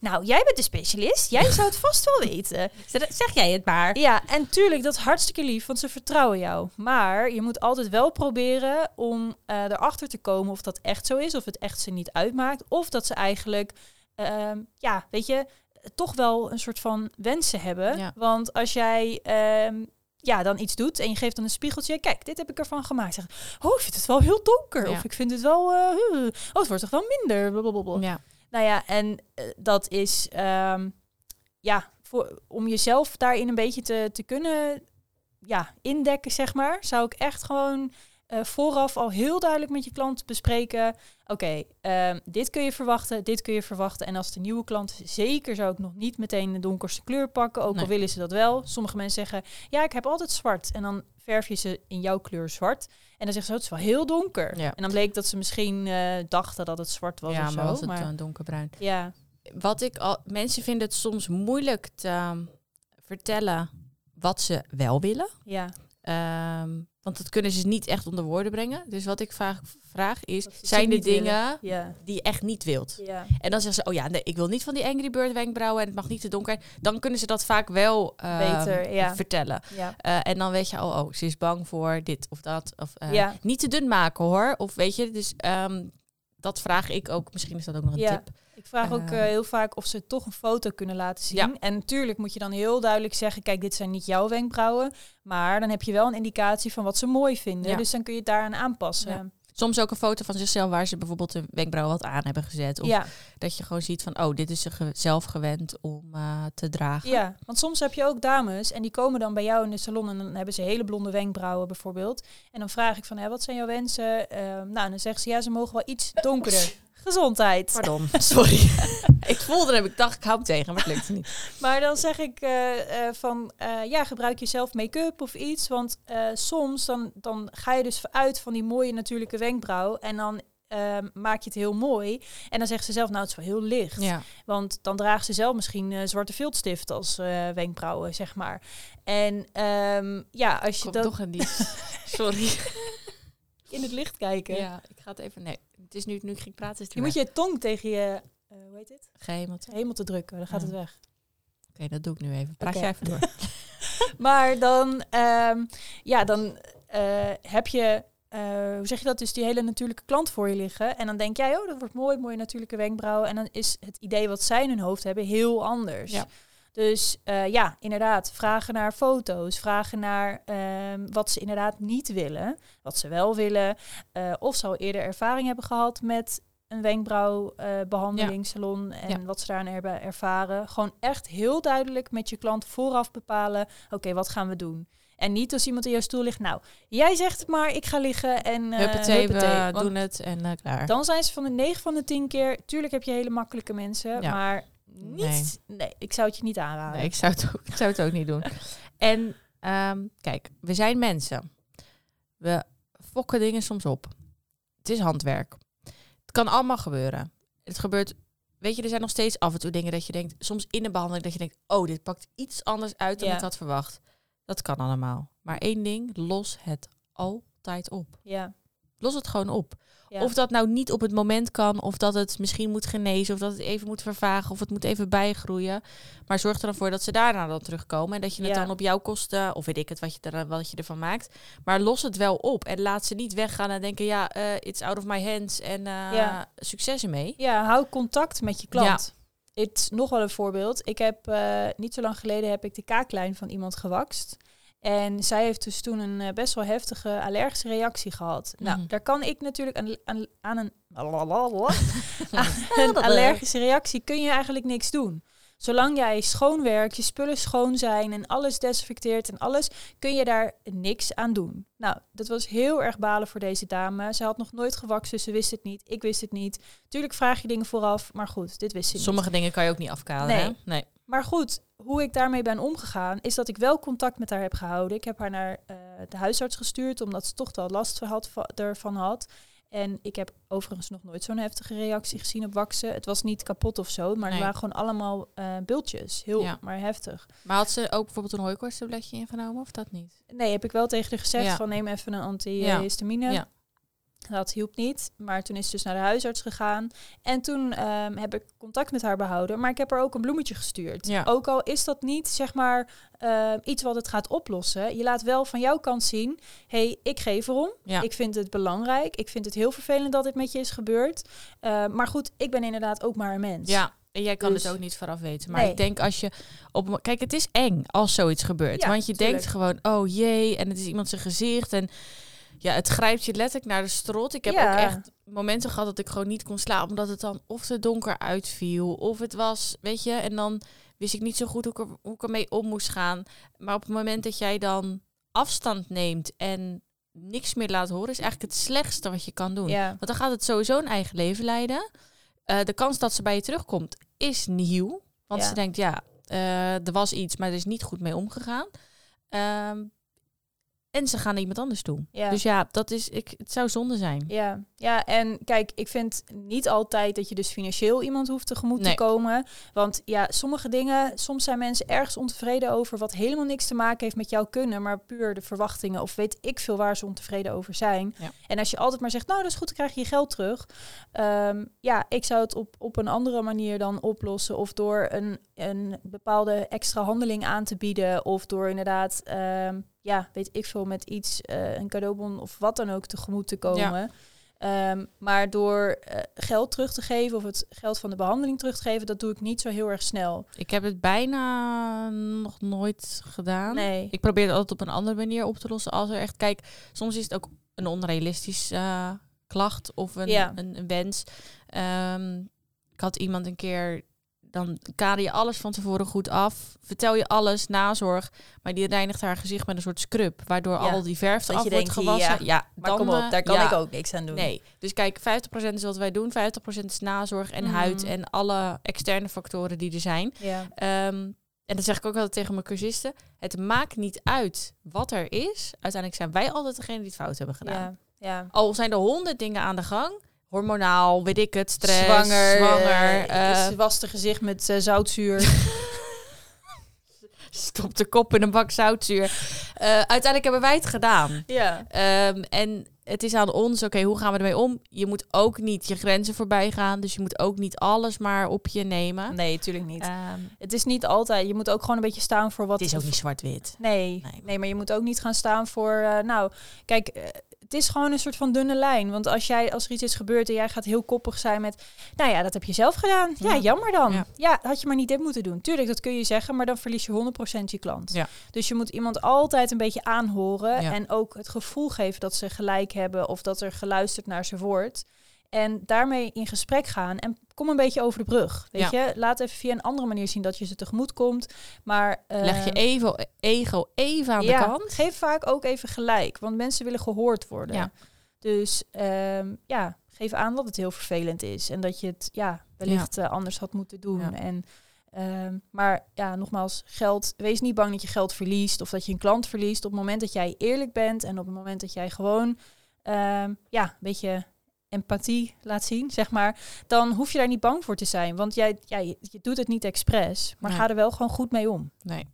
nou jij bent de specialist, jij zou het vast wel weten. Zeg jij het maar. Ja, en tuurlijk, dat is hartstikke lief, want ze vertrouwen jou. Maar je moet altijd wel proberen om eh, erachter te komen of dat echt zo is, of het echt ze niet uitmaakt, of dat ze eigenlijk, ehm, ja, weet je, toch wel een soort van wensen hebben. Ja. Want als jij ehm, ja, dan iets doet en je geeft dan een spiegeltje, kijk, dit heb ik ervan gemaakt. Zeg, oh, ik vind het wel heel donker, Ja. of ik vind het wel, eh, oh, het wordt toch wel minder. blablabla. Ja. Nou ja, en eh, dat is ehm, ja, voor, om jezelf daarin een beetje te, te kunnen ja, indekken, zeg maar, zou ik echt gewoon eh, vooraf al heel duidelijk met je klant bespreken. Oké, ehm, dit kun je verwachten, dit kun je verwachten. En als de nieuwe klant zeker zou ik nog niet meteen de donkerste kleur pakken. Ook al willen ze dat wel. Sommige mensen zeggen, ja, ik heb altijd zwart. En dan verf je ze in jouw kleur zwart. En dan zeggen ze, oh, het is wel heel donker. Ja. En dan bleek dat ze misschien eh, dachten dat het zwart was ja, of zo. maar was het maar, dan donkerbruin? ja, Wat ik al, mensen vinden het soms moeilijk te ehm, vertellen wat ze wel willen. ja. Ehm, want dat kunnen ze niet echt onder woorden brengen. Dus wat ik vaak vraag is, zijn er dingen Ja, die je echt niet wilt? ja. En dan zeggen ze, oh ja, nee, ik wil niet van die Angry Bird wenkbrauwen en het mag niet te donker. Dan kunnen ze dat vaak wel ehm, Beter, ja. vertellen. Eh, en dan weet je, oh, oh, ze is bang voor dit of dat. Of, eh. Niet te dun maken hoor. Of weet je, dus ehm, dat vraag ik ook. Misschien is dat ook nog een Ja. tip. Ik vraag ook Eh, eh, heel vaak of ze toch een foto kunnen laten zien. Ja. En natuurlijk moet je dan heel duidelijk zeggen: kijk, dit zijn niet jouw wenkbrauwen. Maar dan heb je wel een indicatie van wat ze mooi vinden. Ja. Dus dan kun je het daaraan aanpassen. Ja. Ja. Soms ook een foto van zichzelf waar ze bijvoorbeeld een wenkbrauw wat aan hebben gezet. Of Ja, dat je gewoon ziet van, oh, dit is ze ge- zelf gewend om eh, te dragen. want soms heb je ook dames en die komen dan bij jou in de salon en dan hebben ze hele blonde wenkbrauwen bijvoorbeeld. En dan vraag ik van, hè, wat zijn jouw wensen? Ehm, nou, en dan zeggen ze, ja, ze mogen wel iets donkerder. Gezondheid. Pardon, sorry. ik voelde hem, ik dacht, ik hou hem tegen, maar het lukte niet. Maar dan zeg ik eh, eh, van, eh, ja, gebruik je zelf make-up of iets. Want soms dan, dan ga je dus uit van die mooie natuurlijke wenkbrauw. En dan eh, maak je het heel mooi. En dan zegt ze zelf, nou, het is wel heel licht. Ja. Want dan draagt ze zelf misschien zwarte viltstift als wenkbrauwen, zeg maar. En ehm, ja, als je Kom dan toch in die... Sorry. In het licht kijken... Ja, ik ga het even... Nee, het is nu, nu ik ging praten, is het je moet je tong tegen je, eh, hoe heet het? Gehemeld. Hemel te drukken, dan gaat Ja. het weg. Oké, dat doe ik nu even. Praat jij even door. Maar dan, ehm, ja, dan eh, heb je, eh, hoe zeg je dat, dus die hele natuurlijke klant voor je liggen. En dan denk jij, oh, dat wordt mooi, mooie natuurlijke wenkbrauwen. En dan is het idee wat zij in hun hoofd hebben heel anders. Ja. Dus eh, ja, inderdaad, vragen naar foto's, vragen naar ehm, wat ze inderdaad niet willen, wat ze wel willen. eh, of ze al eerder ervaring hebben gehad met een wenkbrauwbehandelingssalon en Ja. wat ze daarin hebben ervaren. Gewoon echt heel duidelijk met je klant vooraf bepalen, oké, wat gaan we doen? En niet als iemand in jouw stoel ligt, nou, jij zegt het maar, ik ga liggen en uh, Huppatee, we doen het en eh, klaar. Dan zijn ze van de 9 van de 10 keer, tuurlijk heb je hele makkelijke mensen, Ja. maar niet, nee. ik zou het je niet aanraden. Nee, ik zou het ook, ik zou het ook niet doen. En ehm, kijk, we zijn mensen. We fokken dingen soms op. Het is handwerk. Het kan allemaal gebeuren. Het gebeurt, weet je, er zijn nog steeds af en toe dingen dat je denkt, soms in de behandeling dat je denkt, oh, dit pakt iets anders uit dan Ja. ik had verwacht. Dat kan allemaal. Maar één ding, los het altijd op. Ja. Los het gewoon op. ja. Of dat nou niet op het moment kan, of dat het misschien moet genezen, of dat het even moet vervagen, of het moet even bijgroeien. Maar zorg er dan voor dat ze daarna dan terugkomen en dat je het Ja. dan op jouw kosten, of weet ik het, wat je, er, wat je ervan maakt. Maar los het wel op en laat ze niet weggaan en denken, ja, eh, it's out of my hands en eh, Ja. succes ermee. Ja, hou contact met je klant. Het is nog wel een voorbeeld. Ik heb eh, niet zo lang geleden heb ik de kaaklijn van iemand gewakst. En zij heeft dus toen een eh, best wel heftige allergische reactie gehad. Nou, Mhm. daar kan ik natuurlijk aan, aan, aan een, aan een allergische reactie kun je eigenlijk niks doen. Zolang jij schoon werkt, je spullen schoon zijn en alles desinfecteert en alles, kun je daar niks aan doen. Nou, dat was heel erg balen voor deze dame. Ze had nog nooit gewakst, dus ze wist het niet. Ik wist het niet. Tuurlijk vraag je dingen vooraf, maar goed, dit wist ze niet. Sommige dingen kan je ook niet afkaderen. Nee. hè? nee. Maar goed, hoe ik daarmee ben omgegaan, is dat ik wel contact met haar heb gehouden. Ik heb haar naar eh, de huisarts gestuurd, omdat ze toch wel last had, va- ervan had. En ik heb overigens nog nooit zo'n heftige reactie gezien op waksen. Het was niet kapot of zo, maar Nee. het waren gewoon allemaal eh bultjes. Heel, Ja. maar heftig. Maar had ze ook bijvoorbeeld een hooikoortstabletje ingenomen of dat niet? Nee, heb ik wel tegen haar gezegd Ja. van neem even een antihistamine. Ja. Dat hielp niet, maar toen is ze dus naar de huisarts gegaan. En toen ehm, heb ik contact met haar behouden, maar ik heb haar ook een bloemetje gestuurd. Ja. Ook al is dat niet, zeg maar, eh, iets wat het gaat oplossen. Je laat wel van jouw kant zien, hey, ik geef erom. Ja. Ik vind het belangrijk. Ik vind het heel vervelend dat dit met je is gebeurd. Eh, maar goed, ik ben inderdaad ook maar een mens. Ja, en jij kan Dus- het ook niet vooraf weten. Maar Nee. ik denk als je op. Kijk, het is eng als zoiets gebeurt. Ja, want je tuurlijk. denkt gewoon, oh jee, en het is iemand zijn gezicht. En ja, het grijpt je letterlijk naar de strot. Ik heb Ja. ook echt momenten gehad dat ik gewoon niet kon slapen. Omdat het dan of te donker uitviel. Of het was, weet je, en dan wist ik niet zo goed hoe ik, er, hoe ik ermee om moest gaan. Maar op het moment dat jij dan afstand neemt en niks meer laten horen is eigenlijk het slechtste wat je kan doen. Ja. Want dan gaat het sowieso een eigen leven leiden. Eh, de kans dat ze bij je terugkomt is nieuw. Want Ja. ze denkt, ja, eh, er was iets, maar er is niet goed mee omgegaan. Ehm, en ze gaan naar iemand anders toe. Ja. Dus ja, dat is, ik, het zou zonde zijn. Ja, ja, en kijk, ik vind niet altijd dat je dus financieel iemand hoeft tegemoet Nee. te komen. Want ja, sommige dingen, soms zijn mensen ergens ontevreden over wat helemaal niks te maken heeft met jouw kunnen, maar puur de verwachtingen of weet ik veel waar ze ontevreden over zijn. Ja. En als je altijd maar zegt, nou dat is goed, dan krijg je je geld terug. Ehm, ja, ik zou het op, op een andere manier dan oplossen of door een, een bepaalde extra handeling aan te bieden of door inderdaad, ehm, ja, weet ik veel, met iets, eh, een cadeaubon of wat dan ook tegemoet te komen. Ehm, maar door eh, geld terug te geven of het geld van de behandeling terug te geven, dat doe ik niet zo heel erg snel. Ik heb het bijna nog nooit gedaan. Nee. Ik probeer het altijd op een andere manier op te lossen. Als er echt, kijk, soms is het ook een onrealistisch eh, klacht of een, Ja. een, een wens. Ehm, ik had iemand een keer, dan kader je alles van tevoren goed af. Vertel je alles, nazorg. Maar die reinigt haar gezicht met een soort scrub. Waardoor Ja. al die verf Dat af je wordt gewassen. Ja, Maar dan, kom op, eh, daar kan ja. ik ook niks aan doen. Nee, dus kijk, 50% is wat wij doen. 50% is nazorg en Mhm. huid en alle externe factoren die er zijn. Ehm, en dat zeg ik ook altijd tegen mijn cursisten. Het maakt niet uit wat er is. Uiteindelijk zijn wij altijd degene die het fout hebben gedaan. Al zijn er honderd dingen aan de gang. Hormonaal, weet ik het, stress, zwanger, zwanger. eh, was de gezicht met eh, zoutzuur. stop de kop in een bak zoutzuur. Eh, uiteindelijk hebben wij het gedaan. ja. Ehm, en het is aan ons, oké, hoe gaan we ermee om? Je moet ook niet je grenzen voorbij gaan. Dus je moet ook niet alles maar op je nemen. Nee, natuurlijk niet. Ehm, het is niet altijd. Je moet ook gewoon een beetje staan voor wat. het is ook niet zwart-wit. Nee, Nee. nee. maar je moet ook niet gaan staan voor. nou, kijk, het is gewoon een soort van dunne lijn. Want als jij, als er iets is gebeurd en jij gaat heel koppig zijn met. Nou ja, dat heb je zelf gedaan. Ja, Ja. jammer dan. Ja. Ja. had je maar niet dit moeten doen. Tuurlijk, dat kun je zeggen, maar dan verlies je 100% je klant. Ja. Dus je moet iemand altijd een beetje aanhoren. En ook het gevoel geven dat ze gelijk hebben of dat er geluisterd naar ze wordt. En daarmee in gesprek gaan en kom een beetje over de brug. Weet je, laat even via een andere manier zien dat je ze tegemoet komt. Maar Leg je eh, even, ego even aan ja, de kant. Geef vaak ook even gelijk, want mensen willen gehoord worden. Ja. Dus ehm, ja, geef aan dat het heel vervelend is en dat je het ja, wellicht eh, anders had moeten doen. En, ehm, maar ja, nogmaals, geld, wees niet bang dat je geld verliest of dat je een klant verliest. Op het moment dat jij eerlijk bent en op het moment dat jij gewoon ehm, ja, een beetje empathie laat zien, zeg maar, dan hoef je daar niet bang voor te zijn. Want jij, ja, je, je doet het niet expres, maar Nee. ga er wel gewoon goed mee om. Nee,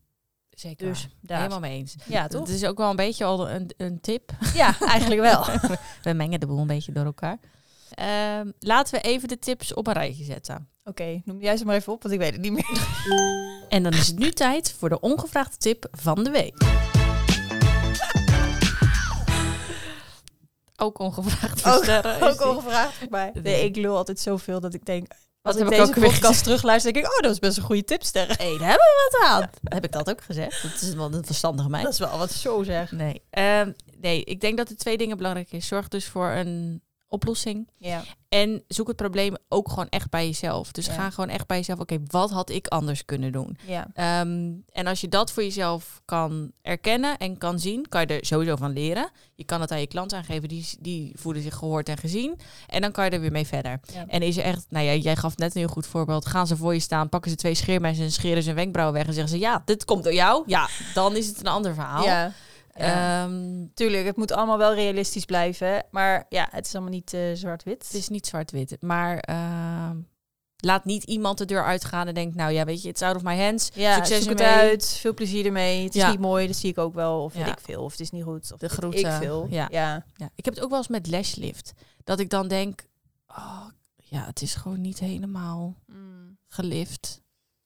zeker. Dus daar. Helemaal mee eens. Ja, toch? Het is ook wel een beetje al een, een tip. Ja, eigenlijk wel. We mengen de boel een beetje door elkaar. Ehm, laten we even de tips op een rijtje zetten. Oké, noem jij ze maar even op, want ik weet het niet meer. En dan is het nu tijd voor de ongevraagde tip van de week. Ook ongevraagd voor sterren. is ook die. al gevraagd voor mij. Nee, ik lul altijd zoveel dat ik denk... Als ik deze ook podcast terugluister, denk ik... Oh, dat is best een goede tip, sterren. Hé, daar hebben we wat aan. Heb ik dat ook gezegd? Dat is wel een verstandige meid. Dat is wel wat zo zeg. Nee. Ehm, nee, ik denk dat er twee dingen belangrijk zijn. Zorg dus voor een oplossing. Ja. En zoek het probleem ook gewoon echt bij jezelf. Dus Ja. ga gewoon echt bij jezelf. Oké, wat had ik anders kunnen doen? Ja. Ehm, en als je dat voor jezelf kan erkennen en kan zien, kan je er sowieso van leren. Je kan het aan je klant aangeven, die, die voelen zich gehoord en gezien. En dan kan je er weer mee verder. Ja. En is er echt, nou ja, jij gaf net een heel goed voorbeeld. Gaan ze voor je staan, pakken ze twee scheermessen en scheren ze hun wenkbrauwen weg en zeggen ze, ja, dit komt door jou. Ja, dan is het een ander verhaal. Ja. Ja. Ehm, Tuurlijk, het moet allemaal wel realistisch blijven. Maar ja, het is allemaal niet eh, zwart-wit. het is niet zwart-wit, maar ehm, laat niet iemand de deur uitgaan en denkt, nou ja, weet je, it's out of my hands. ja, succes het ermee. uit. Veel plezier ermee. Het is Ja. niet mooi, dat zie ik ook wel. Of Ja. ik veel. Of het is niet goed. Of De groeten. Ik veel. Ja. ja. Ja, ik heb het ook wel eens met lashlift. Dat ik dan denk, oh, ja, het is gewoon niet helemaal Mm. gelift.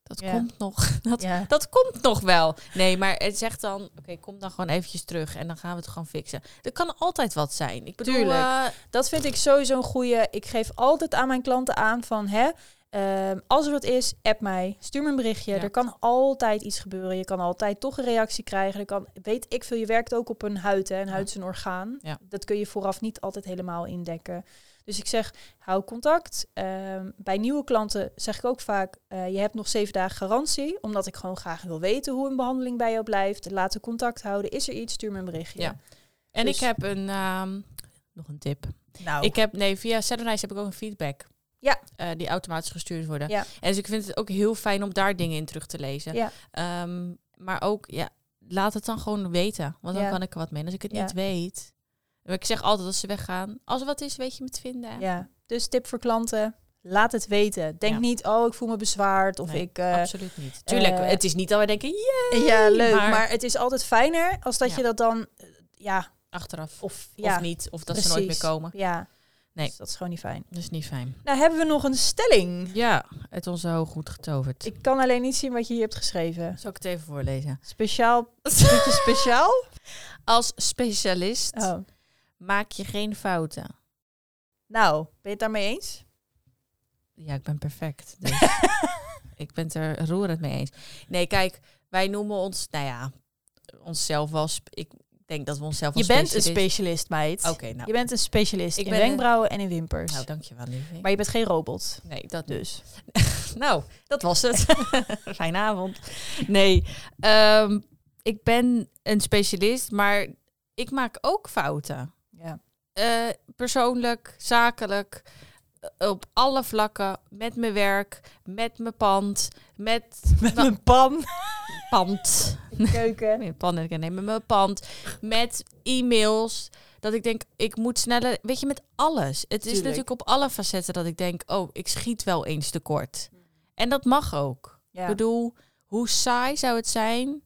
Dat Ja. komt nog. Dat, ja. dat komt nog wel. Nee, maar het zegt dan, oké, kom dan gewoon eventjes terug en dan gaan we het gewoon fixen. Er kan altijd wat zijn. Ik bedoel, Tuurlijk. eh, Dat vind ik sowieso een goede. Ik geef altijd aan mijn klanten aan van hè. ehm, als er wat is, app mij. Stuur me een berichtje. Ja. Er kan altijd iets gebeuren. Je kan altijd toch een reactie krijgen. Er kan, weet ik veel, je werkt ook op een huid. Hè. Een huid is een orgaan. Dat kun je vooraf niet altijd helemaal indekken. Dus ik zeg, hou contact. Ehm, bij nieuwe klanten zeg ik ook vaak, eh, je hebt nog zeven dagen garantie. Omdat ik gewoon graag wil weten hoe een behandeling bij jou blijft. Laten we contact houden. Is er iets, stuur me een berichtje. Ja. En Dus- ik heb een, ehm, nog een tip. Nou, Ik heb, nee, via Saturnice heb ik ook een feedback. Ja. Eh, die automatisch gestuurd worden. Ja. En dus ik vind het ook heel fijn om daar dingen in terug te lezen. Ja. Ehm, maar ook, ja, laat het dan gewoon weten. Want dan Ja. kan ik er wat mee. Als ik het niet weet... Ik zeg altijd als ze weggaan. Als er wat is, weet je me te vinden. ja. Dus tip voor klanten, laat het weten. Denk Ja. niet, oh, ik voel me bezwaard of Nee, ik... eh, Absoluut niet. Tuurlijk, eh, het is niet dat we denken, yeah, ja, leuk. maar- Maar, het is altijd fijner als dat Ja. je dat dan, eh, ja, achteraf. of, ja, of niet. Of dat ze nooit meer komen. Ja, Nee. Dus dat is gewoon niet fijn. Dat is niet fijn. Nou, hebben we nog een stelling. Ja, het ons zo goed getoverd. Ik kan alleen niet zien wat je hier hebt geschreven. Zal ik het even voorlezen? Speciaal, beetje speciaal? Als specialist Oh. Maak je geen fouten. Nou, ben je het daarmee eens? Ja, ik ben perfect. Dus ik ben het er roerend mee eens. Nee, kijk, wij noemen ons, nou ja, onszelf wel. sp- Ik denk dat we onszelf Je als bent een specialist- meid. Oké, nou, Je bent een specialist Ik in ben- wenkbrauwen en in wimpers. nou, dankjewel, lievie. maar je bent geen robot. nee, dat Dus. Nou, dat was het. Fijne avond. Nee, ehm, ik ben een specialist, maar ik maak ook fouten. Eh, persoonlijk, zakelijk, eh, op alle vlakken, met mijn werk, met mijn pand, met, Met mijn pan. pand. Keuken. Nee, pand ik neem mijn pand, met e-mails. Dat ik denk, ik moet sneller, weet je, met alles. Het is Tuurlijk. natuurlijk op alle facetten dat ik denk, oh, ik schiet wel eens tekort. En dat mag ook. Ja. Ik bedoel, hoe saai zou het zijn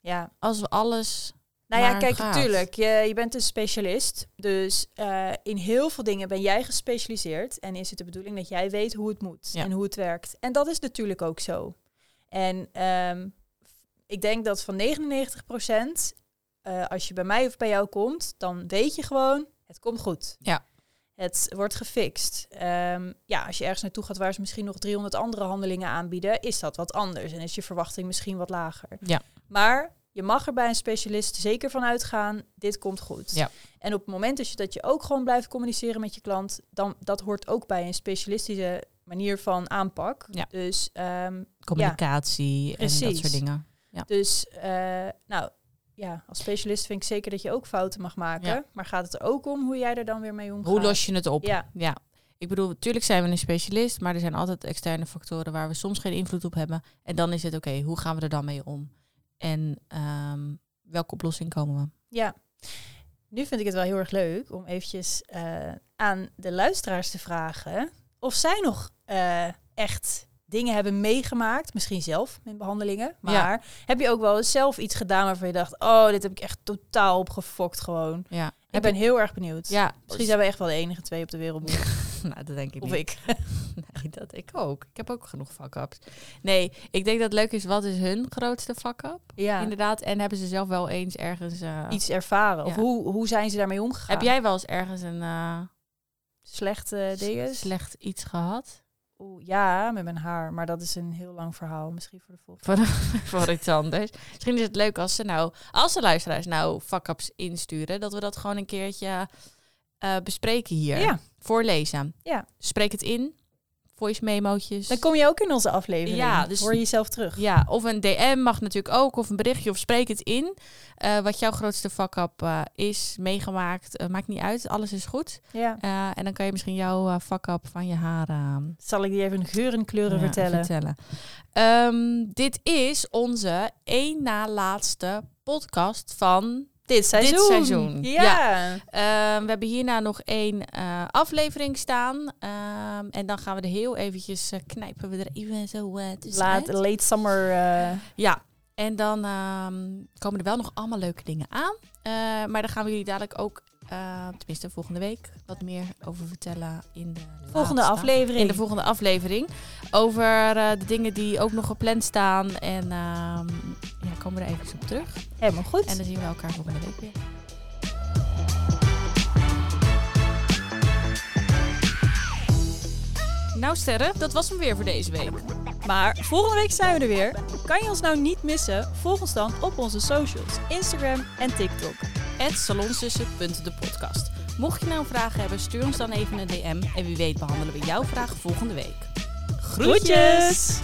ja. als we alles... Nou ja, kijk, gaat. natuurlijk. Je, je bent een specialist. Dus eh, in heel veel dingen ben jij gespecialiseerd. En is het de bedoeling dat jij weet hoe het moet Ja. en hoe het werkt. En dat is natuurlijk ook zo. En ehm, ik denk dat van 99% als je bij mij of bij jou komt, dan weet je gewoon, het komt goed. Ja. Het wordt gefixt. Ehm, ja, als je ergens naartoe gaat waar ze misschien nog 300 andere handelingen aanbieden, is dat wat anders. En is je verwachting misschien wat lager. Ja. Maar je mag er bij een specialist zeker van uitgaan, dit komt goed. Ja. En op het moment dat je, dat je ook gewoon blijft communiceren met je klant, dan dat hoort ook bij een specialistische manier van aanpak. Ja. Dus, ehm, Communicatie en dat soort dingen. Ja. dus eh, nou ja, als specialist vind ik zeker dat je ook fouten mag maken. Maar gaat het er ook om hoe jij er dan weer mee omgaat? Hoe los je het op? Ja, Ja. Ik bedoel, natuurlijk zijn we een specialist, maar er zijn altijd externe factoren waar we soms geen invloed op hebben. En dan is het oké, hoe gaan we er dan mee om? En ehm, welke oplossing komen we? ja. Nu vind ik het wel heel erg leuk om eventjes eh, aan de luisteraars te vragen of zij nog eh, echt dingen hebben meegemaakt, misschien zelf in behandelingen. Maar Ja. heb je ook wel eens zelf iets gedaan waarvan je dacht, oh, dit heb ik echt totaal opgefokt gewoon. Ja. Ik ben heel erg benieuwd. Ja, Misschien zijn we echt wel de enige twee op de wereld. nou, dat denk ik of niet. ik. Nee, dat ik ook. Ik heb ook genoeg fuck-ups. Nee, ik denk dat het leuk is, wat is hun grootste fuck-up? Ja. Inderdaad, en hebben ze zelf wel eens ergens... eh, Iets ervaren. Of hoe, hoe zijn ze daarmee omgegaan? Heb jij wel eens ergens een eh, slechte dingen? slecht iets gehad? Oeh, ja, met mijn haar. Maar dat is een heel lang verhaal. Misschien voor de volgende. Voor, voor iets anders. Misschien is het leuk als ze nou, als de luisteraars nou fuck-ups insturen, dat we dat gewoon een keertje eh, bespreken hier. Ja. Voorlezen. Ja. Spreek het in. Voice memootjes. Dan kom je ook in onze aflevering. Ja, dus- Hoor je jezelf terug. Ja, of een DM mag natuurlijk ook, of een berichtje, of spreek het in. Eh, wat jouw grootste fuck-up eh, is, meegemaakt, maakt niet uit, alles is goed. Ja. En dan kan je misschien jouw fuck-up van je haar eh, Zal ik die even in geur en kleuren ja, vertellen? Ehm, dit is onze één na laatste podcast van... Dit seizoen. seizoen. Ja. Ehm, we hebben hierna nog één eh, aflevering staan. Ehm, en dan gaan we er heel eventjes eh, knijpen we er even zo uh, Laat, late summer. eh, Ja, en dan ehm, komen er wel nog allemaal leuke dingen aan. Eh, maar daar gaan we jullie dadelijk ook, eh, tenminste volgende week, wat meer over vertellen in de volgende laatste- aflevering. In de volgende aflevering. Over eh, de dingen die ook nog gepland staan. En ehm, ja, komen we er even op terug. Helemaal goed. En dan zien we elkaar volgende week weer. Nou Sterren, dat was hem weer voor deze week. Maar volgende week zijn we er weer. Kan je ons nou niet missen? Volg ons dan op onze socials. Instagram en TikTok. salonsussen.depodcast. Mocht je nou vragen hebben, stuur ons dan even een DM. En wie weet behandelen we jouw vraag volgende week. Groetjes!